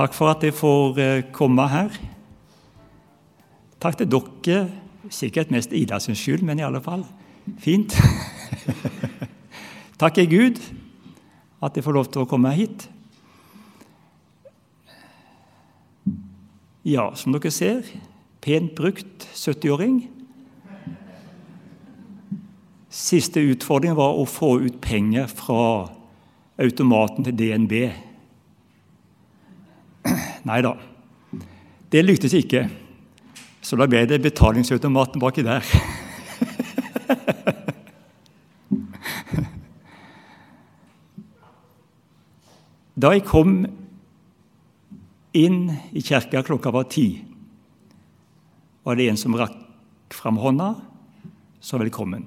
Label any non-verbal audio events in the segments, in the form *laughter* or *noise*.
Takk for at jeg får eh, komme her. Takk til dere. Sikkert mest Ida sin skyld, men i alle fall fint. *laughs* Takk er Gud at jeg får lov til å komme hit. Ja, som dere ser, pent brukt 70-åring. Siste utfordring var å få ut penger fra automaten til DNB. Nei da, det lyktes ikke. Så da ble det betalingsautomaten baki der. *laughs* Da jeg kom inn i kirka klokka var ti, var det en som rakk fram hånda, så velkommen.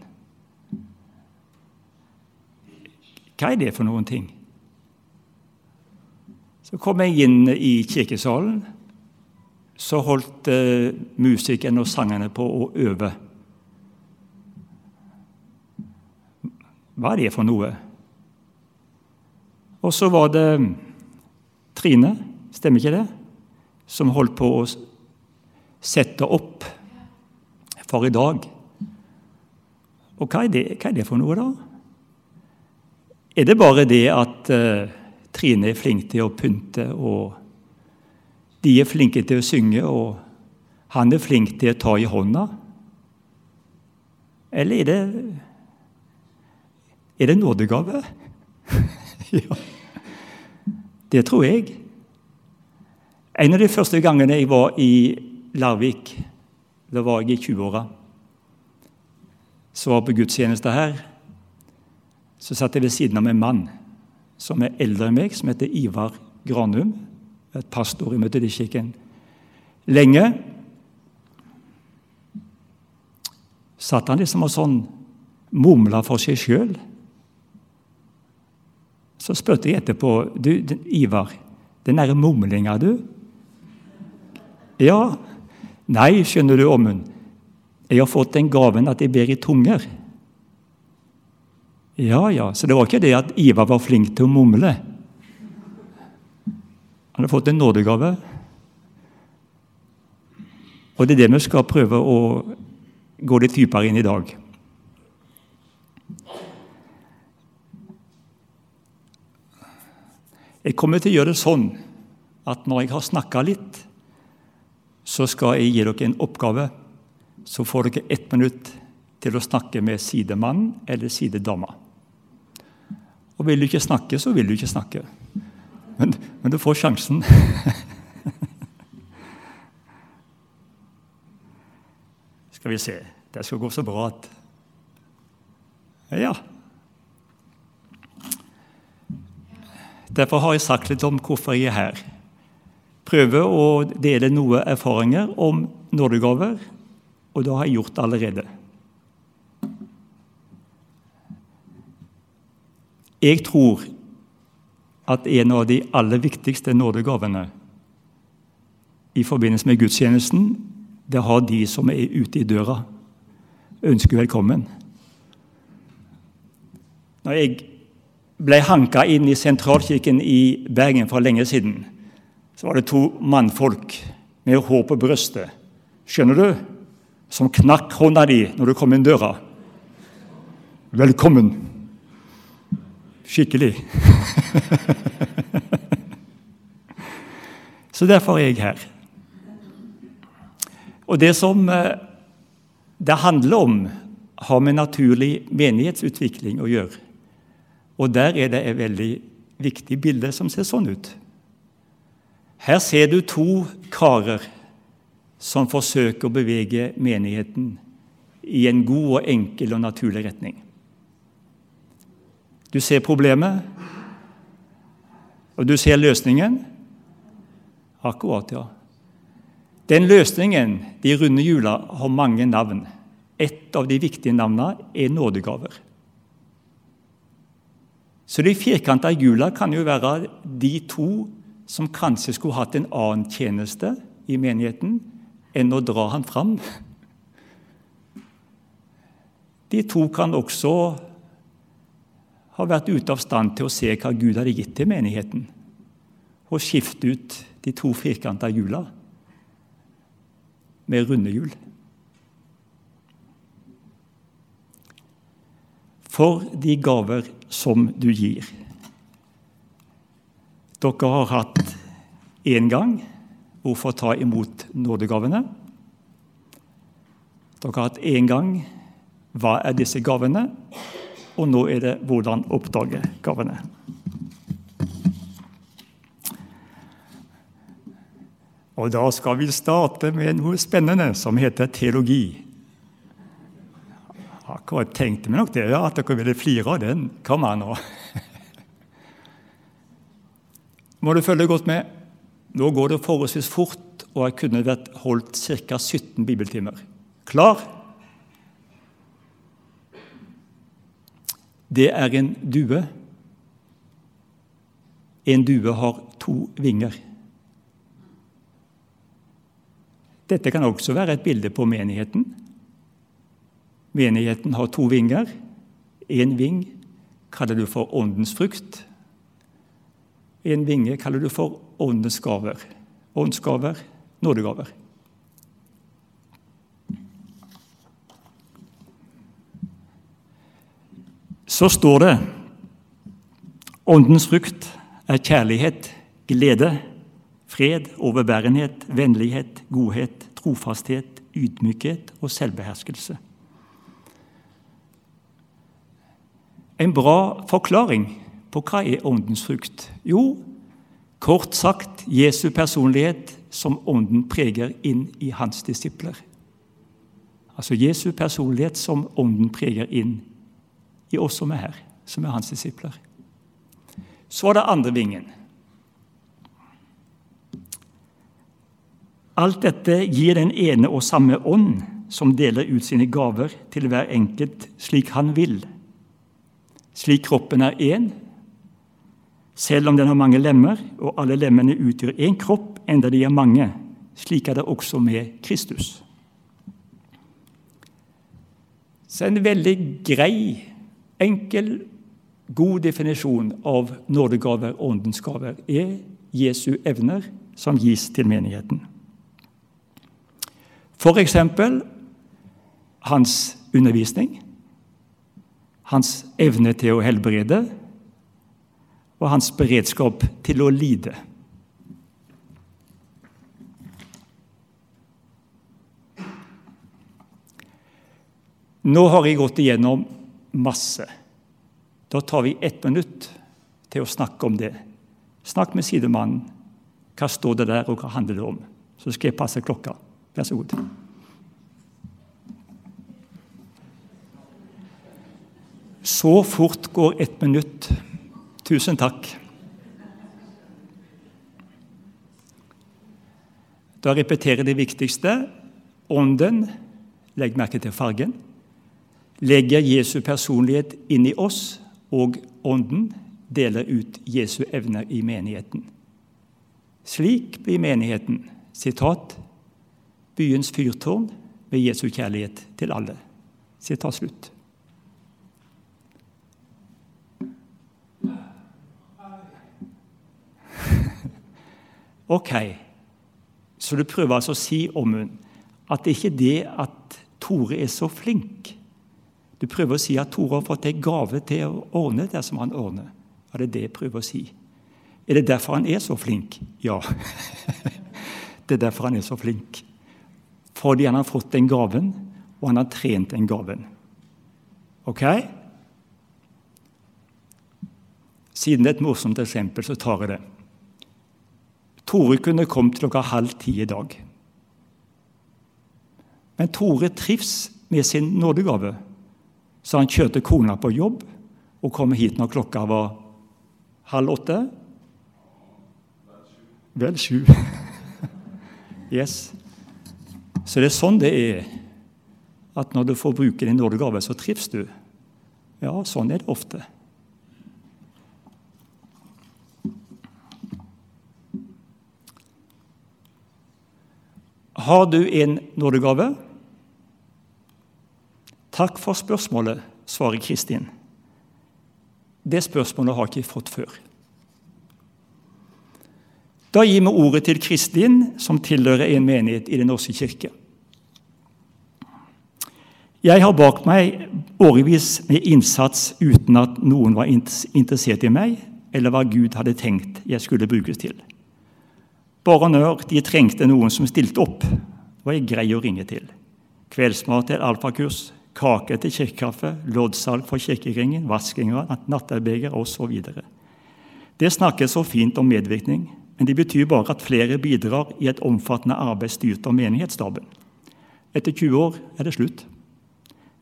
Hva er det for noen ting? Så kom jeg inn i kirkesalen. Så holdt eh, musikerne og sangerne på å øve. Hva er det for noe? Og så var det Trine, stemmer ikke det, som holdt på å sette opp for i dag. Og hva er det, hva er det for noe, da? Er det bare det at uh, Trine er flink til å pynte, og de er flinke til å synge, og han er flink til å ta i hånda? Eller er det Er det nådegave? *laughs* ja. Det tror jeg. En av de første gangene jeg var i Larvik, da var jeg i 20-åra, så var jeg på gudstjeneste her. Så satt jeg ved siden av en mann som er eldre enn meg, som heter Ivar Granum. Et pastor i Metodistkirken lenge. Satt han liksom og sånn mumla for seg sjøl. Så spurte jeg etterpå du, Ivar, den derre mumlinga, du Ja. Nei, skjønner du, Åmund. Jeg har fått den gaven at jeg ber i tunger. Ja, ja, så det var ikke det at Ivar var flink til å mumle. Han hadde fått en nådegave. Og det er det vi skal prøve å gå litt dypere inn i dag. Jeg kommer til å gjøre det sånn at når jeg har snakka litt, så skal jeg gi dere en oppgave. Så får dere ett minutt til å snakke med sidemannen eller sidedama. Og vil du ikke snakke, så vil du ikke snakke. Men, men du får sjansen. *laughs* skal vi se Det skal gå så bra at Ja. Derfor har jeg sagt litt om hvorfor jeg er her. Prøve å dele noen erfaringer om nådegaver, og det har jeg gjort allerede. Jeg tror at en av de aller viktigste nådegavene i forbindelse med gudstjenesten, det har de som er ute i døra, ønsker velkommen. Når jeg ble hanka inn i sentralkirken i Bergen for lenge siden, så var det to mannfolk med hår på brystet, skjønner du, som knakk hånda di når du kom inn døra. Velkommen. Skikkelig. *laughs* så derfor er jeg her. Og det som eh, det handler om, har med naturlig menighetsutvikling å gjøre. Og der er det et veldig viktig bilde som ser sånn ut. Her ser du to karer som forsøker å bevege menigheten i en god og enkel og naturlig retning. Du ser problemet, og du ser løsningen. Akkurat, ja. Den løsningen, de runde hjula, har mange navn. Et av de viktige navnene er nådegaver. Så de firkanta hjula kan jo være de to som kanskje skulle hatt en annen tjeneste i menigheten enn å dra han fram. De to kan også ha vært ute av stand til å se hva Gud hadde gitt til menigheten, og skifte ut de to firkanta hjula med runde hjul. For de gaver som du gir. Dere har hatt én gang hvorfor ta imot nådegavene. Dere har hatt én gang hva er disse gavene, og nå er det hvordan oppdage gavene. Og da skal vi starte med noe spennende som heter teologi. Akkurat tenkte vi nok det, ja, at dere ville flire av den. Kom an nå. Må du følge godt med. Nå går det forholdsvis fort, og jeg kunne vært holdt ca. 17 bibeltimer. Klar? Det er en due. En due har to vinger. Dette kan også være et bilde på menigheten. Menigheten har to vinger. Én ving kaller du for åndens frukt. En vinge kaller du for åndens gaver. Åndsgaver, nådegaver. Så står det åndens frukt er kjærlighet, glede, fred, overbærenhet, vennlighet, godhet, trofasthet, ydmykhet og selvbeherskelse. En bra forklaring på hva er åndens frukt? Jo, kort sagt Jesu personlighet som ånden preger inn i hans disipler. Altså Jesu personlighet som ånden preger inn i oss som er her, som er hans disipler. Så er det andre vingen. Alt dette gir den ene og samme ånd, som deler ut sine gaver til hver enkelt slik han vil. Slik kroppen er én, selv om den har mange lemmer, og alle lemmene utgjør én kropp, enda de er mange. Slik er det også med Kristus. Så en veldig grei, enkel, god definisjon av nådegaver og åndens gaver er Jesu evner som gis til menigheten. F.eks. hans undervisning, hans evne til å helbrede og hans beredskap til å lide. Nå har jeg gått igjennom masse. Da tar vi ett minutt til å snakke om det. Snakk med sidemannen. Hva står det der, og hva handler det om? Så skal jeg passe klokka. Vær så god. Så fort går ett minutt. Tusen takk. Da repeterer det viktigste. Ånden, legg merke til fargen, legger Jesu personlighet inn i oss, og Ånden deler ut Jesu evner i menigheten. Slik blir menigheten sitat, byens fyrtårn med Jesu kjærlighet til alle. Sitat slutt. *laughs* Ok, så du prøver altså å si om hun at det ikke er det at Tore er så flink. Du prøver å si at Tore har fått en gave til å ordne det som han ordner. Ja, det er det jeg prøver å si. Er det derfor han er så flink? Ja. *laughs* det er derfor han er så flink fordi han har fått den gaven, og han har trent den gaven. Ok? Siden det er et morsomt eksempel, så tar jeg det. Tore kunne kommet klokka halv ti i dag. Men Tore trives med sin nådegave, så han kjørte kona på jobb og kom hit når klokka var halv åtte. Vel sju. *laughs* yes. Så det er sånn det er. At når du får bruke din nådegave, så trives du. Ja, sånn er det ofte. Har du en nådegave? Takk for spørsmålet, svarer Kristin. Det spørsmålet har jeg ikke fått før. Da gir vi ordet til Kristin, som tilhører en menighet i Den norske kirke. Jeg har bak meg årevis med innsats uten at noen var interessert i meg, eller hva Gud hadde tenkt jeg skulle brukes til. Bare når de trengte noen som stilte opp, var jeg grei å ringe til. Kveldsmat til alfakurs, kake til kirkekaffe, loddsalg for kirkeringen, vasking av nattarbeider osv. Det snakkes så fint om medvirkning, men det betyr bare at flere bidrar i et omfattende arbeid styrt av menighetsstaben. Etter 20 år er det slutt.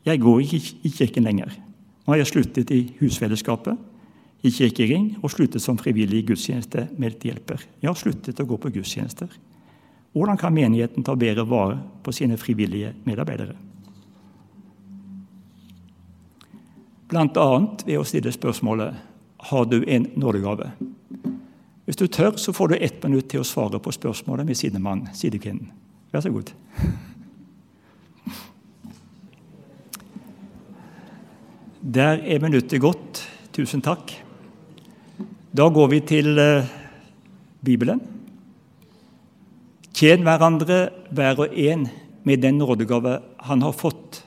Jeg går ikke i kirken lenger. Nå har jeg sluttet i husfellesskapet, i kirkering og sluttet som frivillig gudstjenestemedhjelper. Jeg har sluttet å gå på gudstjenester. Hvordan kan menigheten ta bedre vare på sine frivillige medarbeidere? Bl.a. ved å stille spørsmålet har du en nådegave. Hvis du tør, så får du ett minutt til å svare på spørsmålet med sidemann, sidekvinnen. Vær så god. Der er minuttet gått. Tusen takk. Da går vi til uh, Bibelen. Tjen hverandre hver og en med den nådegave han har fått.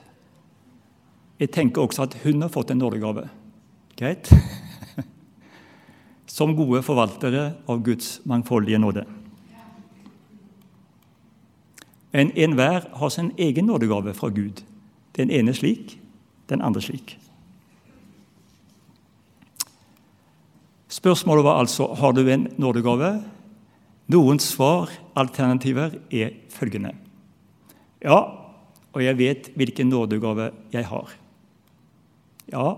Jeg tenker også at hun har fått en nådegave. Greit? *laughs* som gode forvaltere av Guds mangfoldige nåde. Men enhver har sin egen nådegave fra Gud. Den ene slik, den andre slik. Spørsmålet var altså har du en nådegave. Noen svar, alternativer, er følgende. Ja, og jeg vet hvilken nådegave jeg har. Ja,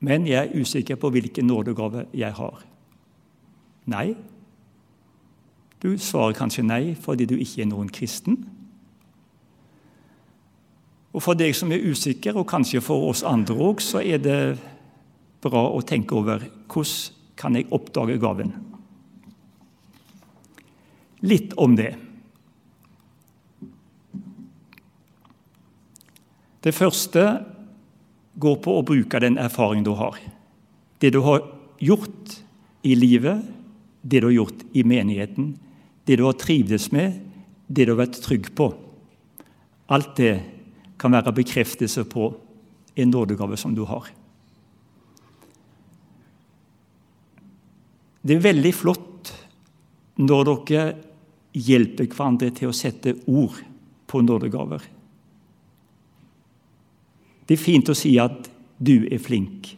men jeg er usikker på hvilken nådegave jeg har. Nei. Du svarer kanskje nei fordi du ikke er noen kristen. Og For deg som er usikker, og kanskje for oss andre òg, så er det bra å tenke over hvordan kan jeg oppdage gaven. Litt om det. Det første går på å bruke den erfaringen du har. Det du har gjort i livet, det du har gjort i menigheten, det du har trivdes med, det du har vært trygg på. Alt det kan være bekreftelse på en nådegave som du har. Det er veldig flott når dere hjelper hverandre til å sette ord på nådegaver. Det er fint å si at 'du er flink',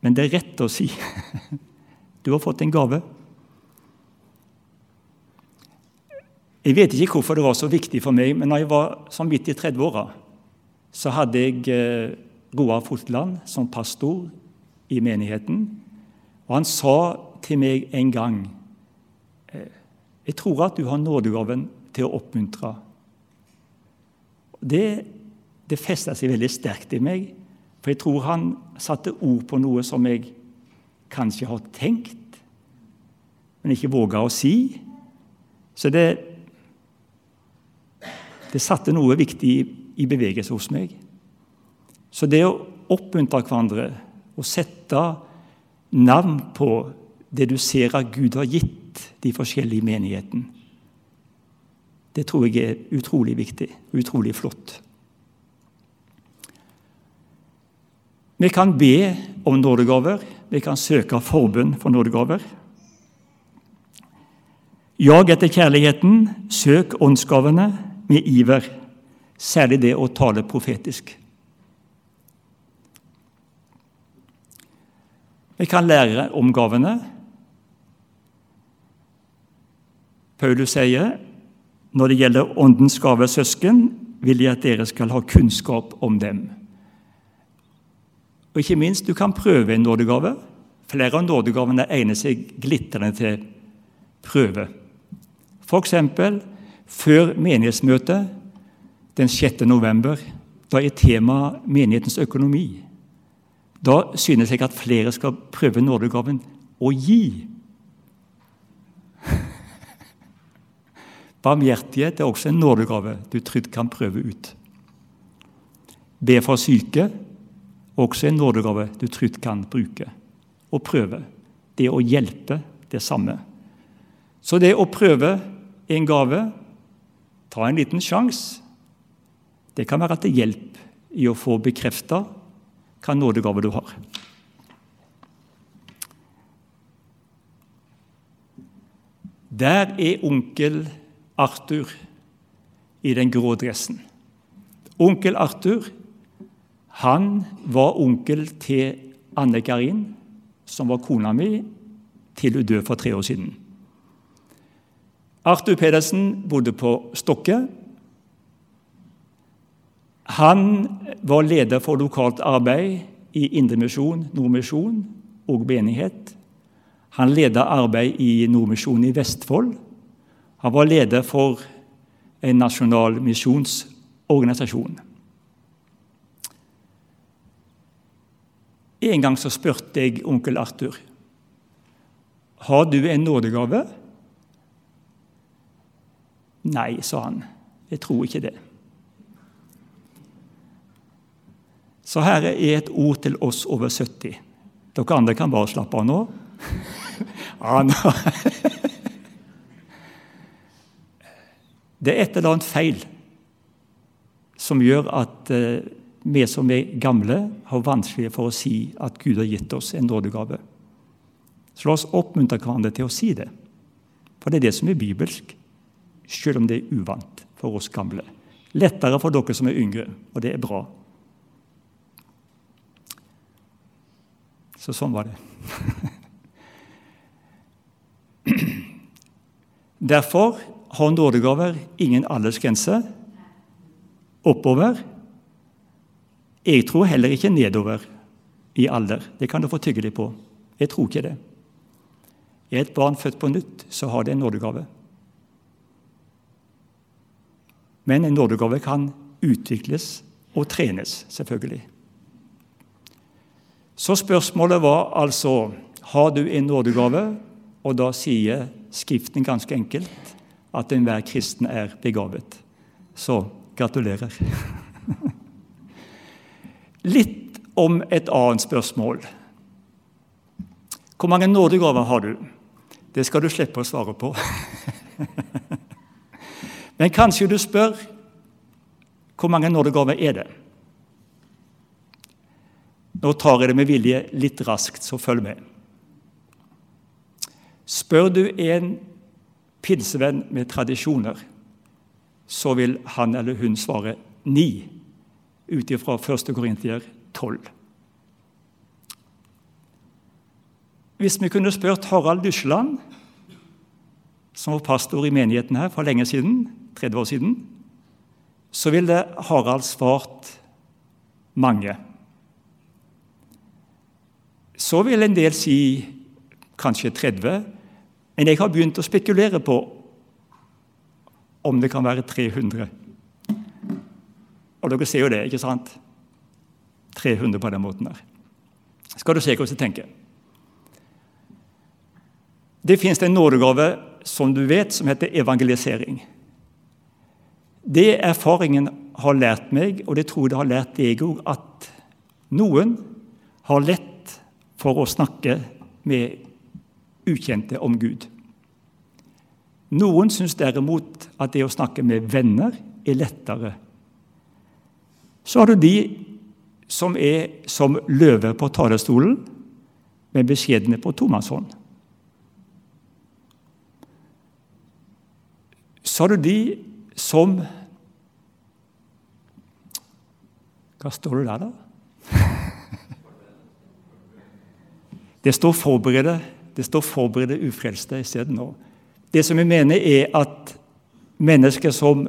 men det er rett å si *laughs* du har fått en gave. Jeg vet ikke hvorfor det var så viktig for meg, men når jeg var sånn midt i 30-åra, så hadde jeg eh, Roar Fotland som pastor i menigheten. Og han sa til meg en gang eh, Jeg tror at du har nådegaven til å oppmuntre. Det det festa seg veldig sterkt i meg. For jeg tror han satte ord på noe som jeg kanskje har tenkt, men ikke våga å si. Så det, det satte noe viktig i bevegelse hos meg. Så det å oppmuntre hverandre og sette navn på det du ser at Gud har gitt de forskjellige menighetene, det tror jeg er utrolig viktig og utrolig flott. Vi kan be om nådegaver. Vi kan søke forbund for nådegaver. Jag etter kjærligheten, søk åndsgavene med iver, særlig det å tale profetisk. Vi kan lære om gavene. Paulus sier når det gjelder Åndens gave, søsken, vil jeg at dere skal ha kunnskap om dem. Og ikke minst, du kan prøve en nådegave. Flere av nådegavene egner seg glitrende til prøve. F.eks. før menighetsmøtet den 6. november. Da er temaet menighetens økonomi. Da synes jeg at flere skal prøve nådegaven å gi. *laughs* Barmhjertighet er også en nådegave du trygt kan prøve ut. Be for syke også en nådegave du trygt kan bruke og prøve. Det å hjelpe det samme. Så det å prøve en gave, ta en liten sjanse, det kan være til hjelp i å få bekrefta hva nådegave du har. Der er onkel Arthur i den grå dressen. Onkel Arthur han var onkel til Anne Karin, som var kona mi til hun døde for tre år siden. Arthur Pedersen bodde på Stokke. Han var leder for lokalt arbeid i Indremisjon, Nordmisjon og menighet. Han ledet arbeid i Nordmisjonen i Vestfold. Han var leder for en nasjonal misjonsorganisasjon. En gang så spurte jeg onkel Arthur har du en nådegave. Nei, sa han. Jeg tror ikke det. Så her er et ord til oss over 70. Dere andre kan bare slappe av nå. *laughs* Ja, nå. Det er et eller annet feil som gjør at eh, vi som er gamle, har vanskelig for å si at Gud har gitt oss en nådegave. Så la oss oppmuntre hverandre til å si det. For det er det som er bibelsk, selv om det er uvant for oss gamle. Lettere for dere som er yngre, og det er bra. Så sånn var det. Derfor har nådegaver ingen aldersgrense. Oppover. Jeg tror heller ikke nedover i alder. Det kan du få tygge deg på. Jeg tror ikke det. Er et barn født på nytt, så har det en nådegave. Men en nådegave kan utvikles og trenes, selvfølgelig. Så spørsmålet var altså har du en nådegave, og da sier Skriften ganske enkelt at enhver kristen er begavet. Så gratulerer. *laughs* Litt om et annet spørsmål. Hvor mange nådegaver har du? Det skal du slippe å svare på. *laughs* Men kanskje du spør hvor mange nådegaver er det? Nå tar jeg det med vilje litt raskt, så følg med. Spør du en pinsevenn med tradisjoner, så vil han eller hun svare ni, ut ifra 1. Korintier 12. Hvis vi kunne spurt Harald Dysjeland, som var pastor i menigheten her for lenge siden, 30 år siden, så ville Harald svart mange. Så vil en del si kanskje 30, men jeg har begynt å spekulere på om det kan være 300. Og dere ser jo det, ikke sant? 300 på den måten der. Skal du se hvordan jeg tenker. Det fins en nådegave som du vet, som heter evangelisering. Det erfaringen har lært meg, og det tror jeg det har lært deg òg, at noen har lett for å snakke med ukjente om Gud. Noen syns derimot at det å snakke med venner er lettere. Så har du de som er som løver på talerstolen, men beskjedne på tomannshånd. Så har du de som Hva står det der, da? *laughs* Det står 'forberede' Det står 'forberede ufrelste' isteden nå. Det som jeg mener, er at mennesker som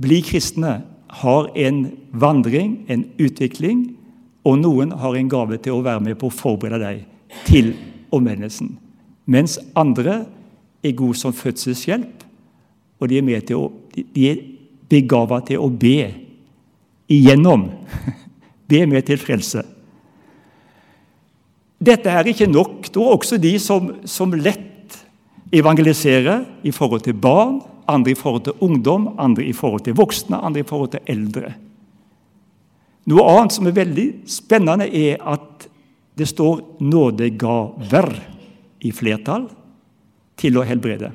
blir kristne, har en vandring, en utvikling, og noen har en gave til å være med på å forberede deg til omvendelsen. Mens andre er gode som fødselshjelp, og de er, med til å, de er begava til å be igjennom. *laughs* Be med til frelse. Dette er ikke nok. Er også de som, som lett evangeliserer i forhold til barn, andre i forhold til ungdom, andre i forhold til voksne, andre i forhold til eldre. Noe annet som er veldig spennende, er at det står 'nådegaver' i flertall til å helbrede.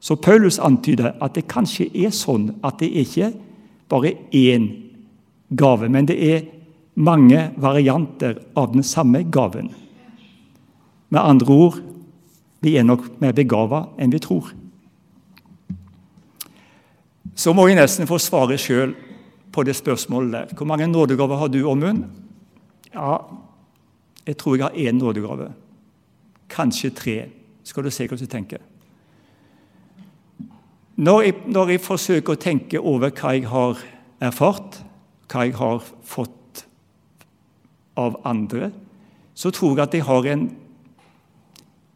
Så Paulus antyder at det kanskje er sånn at det ikke bare er én gave, men det er mange varianter av den samme gaven. Med andre ord vi er nok mer begava enn vi tror. Så må jeg nesten få svare sjøl på det spørsmålet der. Hvor mange nådegaver har du, Åmund? Ja, jeg tror jeg har én nådegave. Kanskje tre. Skal du se hva du tenker. Når jeg, når jeg, forsøker å tenke over hva jeg har erfart, hva jeg har fått av andre, så tror jeg at jeg har en,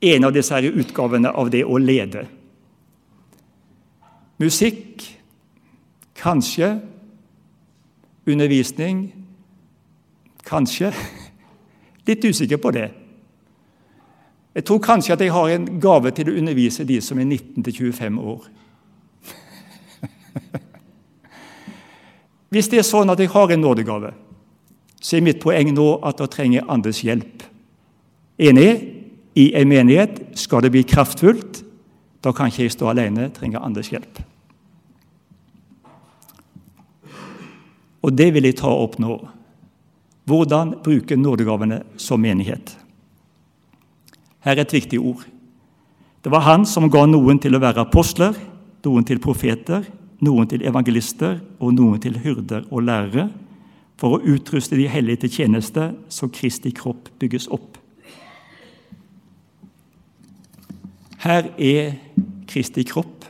en av disse utgavene av det å lede. Musikk, kanskje. Undervisning, kanskje. *laughs* Litt usikker på det. Jeg tror kanskje at jeg har en gave til å undervise de som er 19-25 år. *laughs* Hvis det er sånn at jeg har en nådegave, så er mitt poeng nå at jeg trenger andres hjelp. Enig? I en menighet skal det bli kraftfullt. Da kan ikke jeg stå alene, trenger andres hjelp. Og det vil jeg ta opp nå. Hvordan bruke nådegavene som menighet. Her er et viktig ord. Det var han som ga noen til å være apostler, noen til profeter, noen til evangelister og noen til hyrder og lærere, for å utruste de hellige til tjeneste, så Kristi kropp bygges opp. Her er Kristi kropp,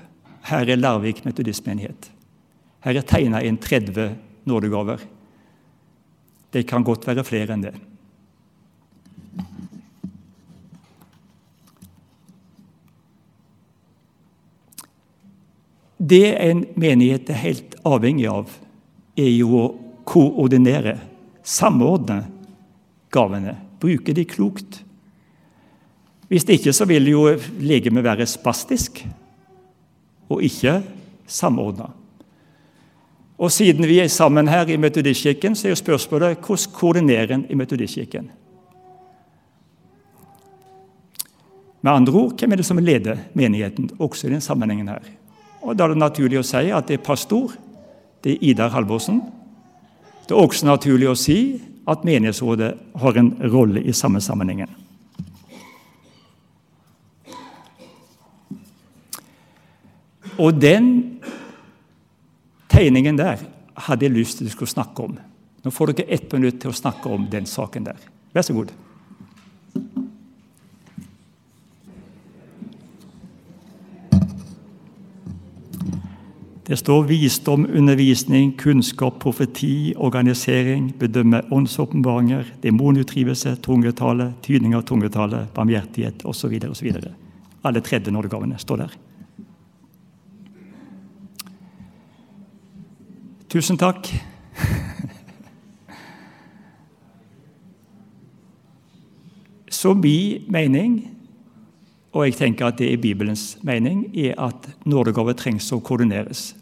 her er Larvik metodistmenighet. Her er tegna en 30 nådegaver. Det kan godt være flere enn det. Det en menighet er helt avhengig av, er jo å koordinere, samordne gavene. Bruke de klokt. Hvis det ikke så vil jo legemet være spastisk og ikke samordna. Og siden vi er sammen her i Metodistkirken, så er jo spørsmålet hvordan koordinerer en i Metodistkirken? Med andre ord, hvem er det som leder menigheten også i denne sammenhengen her? Og Da er det naturlig å si at det er pastor, det er Idar Halvorsen. Det er også naturlig å si at menighetsrådet har en rolle i samme sammenhengen. Og den tegningen der hadde jeg lyst til å skulle snakke om. Nå får dere ett minutt til å snakke om den saken der. Vær så god. Det står visdom, undervisning, kunnskap, profeti, organisering, bedømme åndsåpenbaringer, demonutdrivelse, tungetale, tydning av tungetale, barmhjertighet osv. Alle tredje nådegavene står der. Tusen takk. Så min mening, og jeg tenker at det er Bibelens mening, er at nådegaver trengs å koordineres.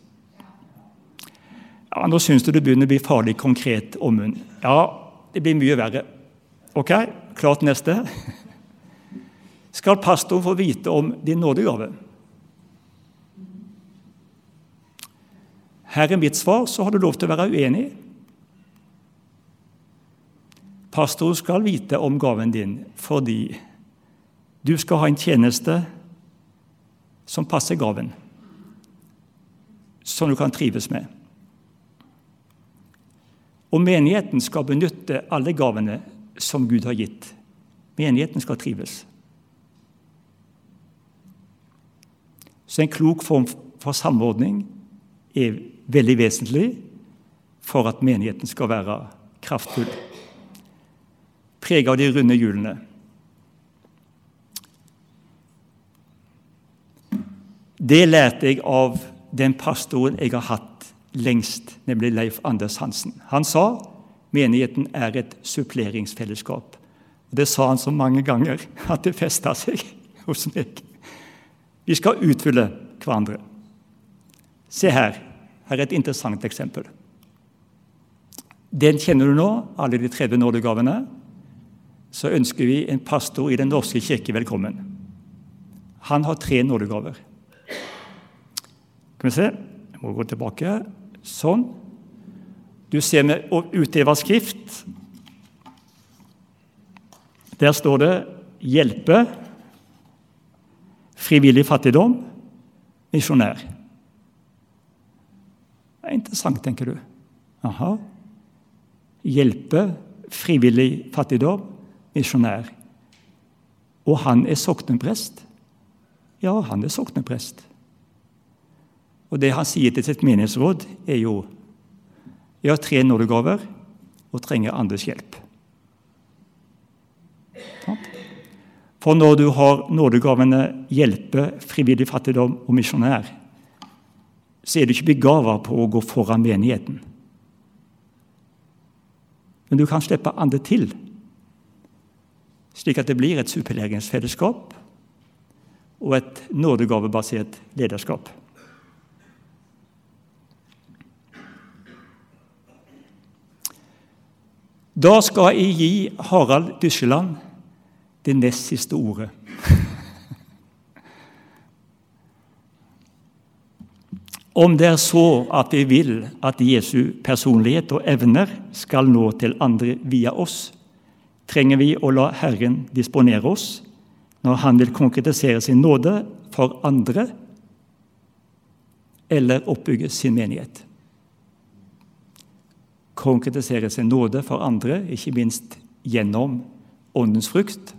Ja, Nå syns du det begynner å bli farlig konkret, om Åmund. Ja, det blir mye verre. Ok, klart neste. Skal pastoren få vite om din nådegave? Her er mitt svar, så har du lov til å være uenig. Pastoren skal vite om gaven din fordi du skal ha en tjeneste som passer gaven, som du kan trives med. Og menigheten skal benytte alle gavene som Gud har gitt. Menigheten skal trives. Så en klok form for samordning er veldig vesentlig for at menigheten skal være kraftfull. Preget av de runde hjulene. Det lærte jeg av den pastoren jeg har hatt lengst, nemlig Leif Anders Hansen. Han sa menigheten er et suppleringsfellesskap. Det sa han så mange ganger *laughs* at det festa seg hos meg. Vi skal utfylle hverandre. Se her. Her er et interessant eksempel. Den kjenner du nå, alle de 30 nådegavene. Så ønsker vi en pastor i Den norske kirke velkommen. Han har tre nådegaver. Skal vi se Jeg må gå tilbake. Sånn. Du ser med utøver skrift. Der står det 'hjelpe', 'frivillig fattigdom', 'misjonær'. Er interessant, tenker du. Aha. Hjelpe, frivillig fattigdom, misjonær. Og han er sokneprest. Ja, han er sokneprest. Og det han sier til sitt menighetsråd, er jo Jeg har tre nådegaver og trenger andres hjelp. For når du har nådegavene hjelpe, frivillig fattigdom og misjonær, så er du ikke begava på å gå foran menigheten. Men du kan slippe andre til, slik at det blir et suppleringsfellesskap og et nådegavebasert lederskap. Da skal jeg gi Harald Dysseland det nest siste ordet. *laughs* Om det er så at vi vil at Jesu personlighet og evner skal nå til andre via oss, trenger vi å la Herren disponere oss når Han vil konkretisere sin nåde for andre eller oppbygge sin menighet konkretisere sin nåde for andre, ikke minst gjennom åndens frukt.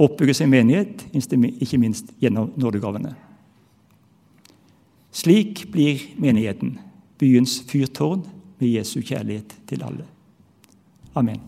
Oppbygge sin menighet, ikke minst gjennom nådegavene. Slik blir menigheten byens fyrtårn med Jesu kjærlighet til alle. Amen.